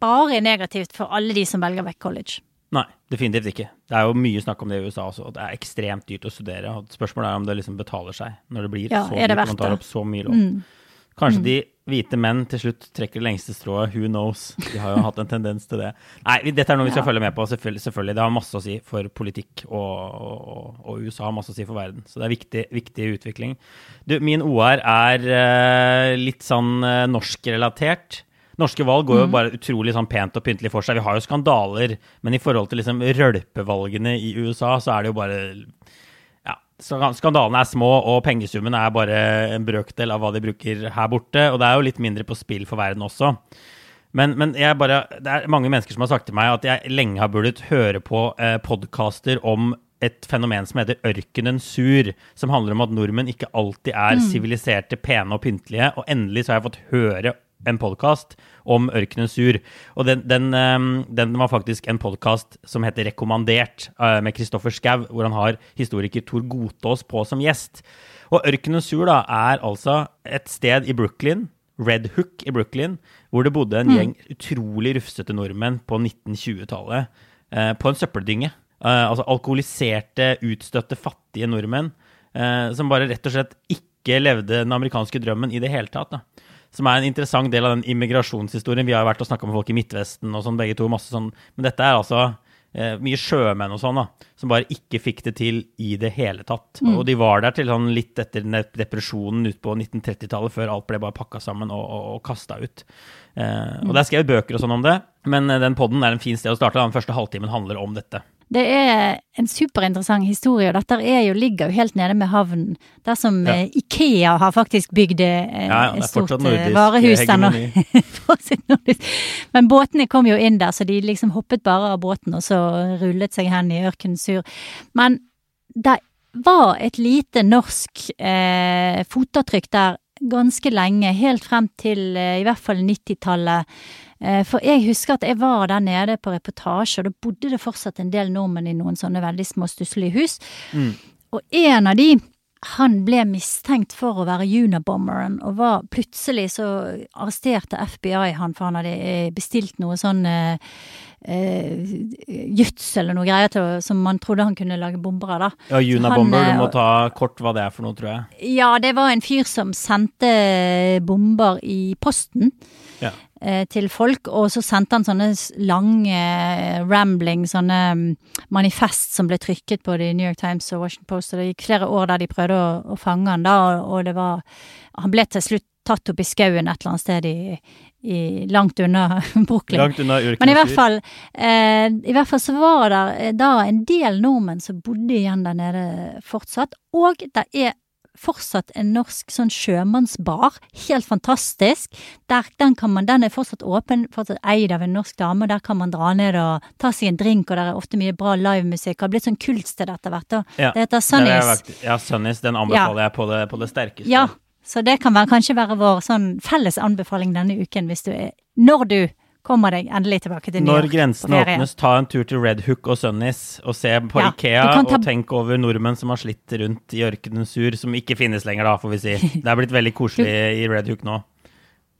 bare er negativt for alle de som velger vekk college. Nei, definitivt ikke. Det er jo mye snakk om det i USA også. Det er ekstremt dyrt å studere. og Spørsmålet er om det liksom betaler seg når det blir ja, så dyrt man tar opp så mye lån. Mm. Kanskje mm. de hvite menn til slutt trekker det lengste strået. Who knows? De har jo [LAUGHS] hatt en tendens til det. Nei, dette er noe vi skal ja. følge med på, selvfølgelig, selvfølgelig. Det har masse å si for politikk, og, og, og, USA har masse å si for verden. Så det er viktig, viktig utvikling. Du, min OR er uh, litt sånn uh, norskrelatert. Norske valg går jo mm. bare utrolig sånn pent og pyntelig for seg. Vi har jo skandaler, men i forhold til liksom rølpevalgene i USA, så er det jo bare skandalene er små, og pengesummen er bare en brøkdel av hva de bruker her borte. Og det er jo litt mindre på spill for verden også. Men, men bare, det er mange mennesker som har sagt til meg at jeg lenge har burde høre på eh, podkaster om et fenomen som heter ørkenen sur, som handler om at nordmenn ikke alltid er mm. siviliserte, pene og pyntelige. Og endelig så har jeg fått høre en podkast om Ørkenen sur. Og den, den, den var faktisk en podkast som heter Rekommandert, med Kristoffer Schou, hvor han har historiker Tor Godtås på som gjest. Og Ørkenen sur da, er altså et sted i Brooklyn Red Hook i Brooklyn, hvor det bodde en mm. gjeng utrolig rufsete nordmenn på 1920-tallet eh, på en søppeldynge. Eh, altså alkoholiserte, utstøtte, fattige nordmenn eh, som bare rett og slett ikke levde den amerikanske drømmen i det hele tatt. Da. Som er en interessant del av den immigrasjonshistorien. Vi har jo vært og snakka med folk i Midtvesten og sånn, begge to. masse sånn. Men dette er altså eh, mye sjømenn og sånn, da, som bare ikke fikk det til i det hele tatt. Mm. Og de var der til sånn litt etter depresjonen ut på 1930-tallet, før alt ble bare pakka sammen og, og, og kasta ut. Eh, mm. Og der skrev jeg bøker og sånn om det, men eh, den poden er en fin sted å starte. Den første halvtimen handler om dette. Det er en superinteressant historie, og dette jo, ligger jo helt nede med havnen. Der som ja. Eh, Ikea har faktisk bygd eh, ja, ja, et stort eh, varehus der. [LAUGHS] Men båtene kom jo inn der, så de liksom hoppet bare av båten og så rullet seg hen i ørkenen sur. Men det var et lite norsk eh, fotavtrykk der ganske lenge, helt frem til eh, i hvert fall 90-tallet. Eh, for jeg husker at jeg var der nede på reportasje, og da bodde det fortsatt en del nordmenn i noen sånne veldig små, stusslige hus. Mm. Og en av de, han ble mistenkt for å være Unabomberen, og var plutselig så arresterte FBI han, for han hadde eh, bestilt noe sånn eh, gyts eller noe greier til, som man trodde han kunne lage bomber av, da. Ja, Unabomber, du må ta kort hva det er for noe, tror jeg. Ja, det var en fyr som sendte bomber i posten. Ja. Eh, til folk, og så sendte han sånne lange eh, rambling, sånne mm, manifest som ble trykket både i New York Times og Washington Post, og det gikk flere år der de prøvde å, å fange han da, og det var Han ble til slutt tatt opp i skauen et eller annet sted i, i langt unna [LAUGHS] Brooklyn. Langt unna Men i hvert fall, eh, i hvert fall så var det eh, da en del nordmenn som bodde igjen der nede fortsatt, og det er fortsatt en norsk sånn sjømannsbar. Helt fantastisk. Der, den, man, den, er fortsatt åpen, fortsatt eid av en norsk dame. og Der kan man dra ned og ta seg en drink, og der er ofte mye bra livemusikk. Det har blitt sånn kultsted etter hvert. Ja, det heter Sunnis Ja, Sunnis, Den anbefaler ja. jeg på det, på det, sterkeste. Ja, så det kan være, kanskje være vår sånn felles anbefaling denne uken, hvis du er Når du kommer deg endelig tilbake til New York. Når grensene åpnes, ta en tur til Red Hook og Sunnis og se på ja, Ikea, ta... og tenk over nordmenn som har slitt rundt i ørkenen sur, som ikke finnes lenger, da, får vi si. [LAUGHS] Det er blitt veldig koselig du... i Red Hook nå.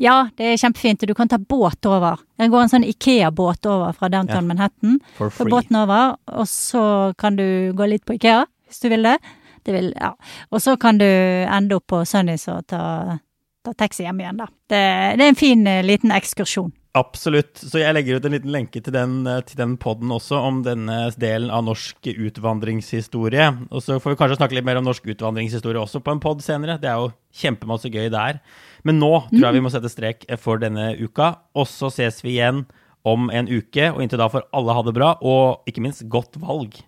Ja, det er kjempefint. Du kan ta båt over. Det går en sånn Ikea-båt over fra downtown ja. Manhattan. For free. Ta båten over, og så kan du gå litt på Ikea, hvis du vil det. det vil, ja. Og så kan du ende opp på Sunnis og ta, ta taxi hjem igjen, da. Det, det er en fin uh, liten ekskursjon. Absolutt. Så jeg legger ut en liten lenke til den, eh, til den poden også, om denne delen av norsk utvandringshistorie. Og så får vi kanskje snakke litt mer om norsk utvandringshistorie også på en pod senere. Det er jo kjempemasse gøy der. Men nå tror jeg vi må sette strek for denne uka. Og så ses vi igjen om en uke. Og inntil da får alle ha det bra, og ikke minst godt valg.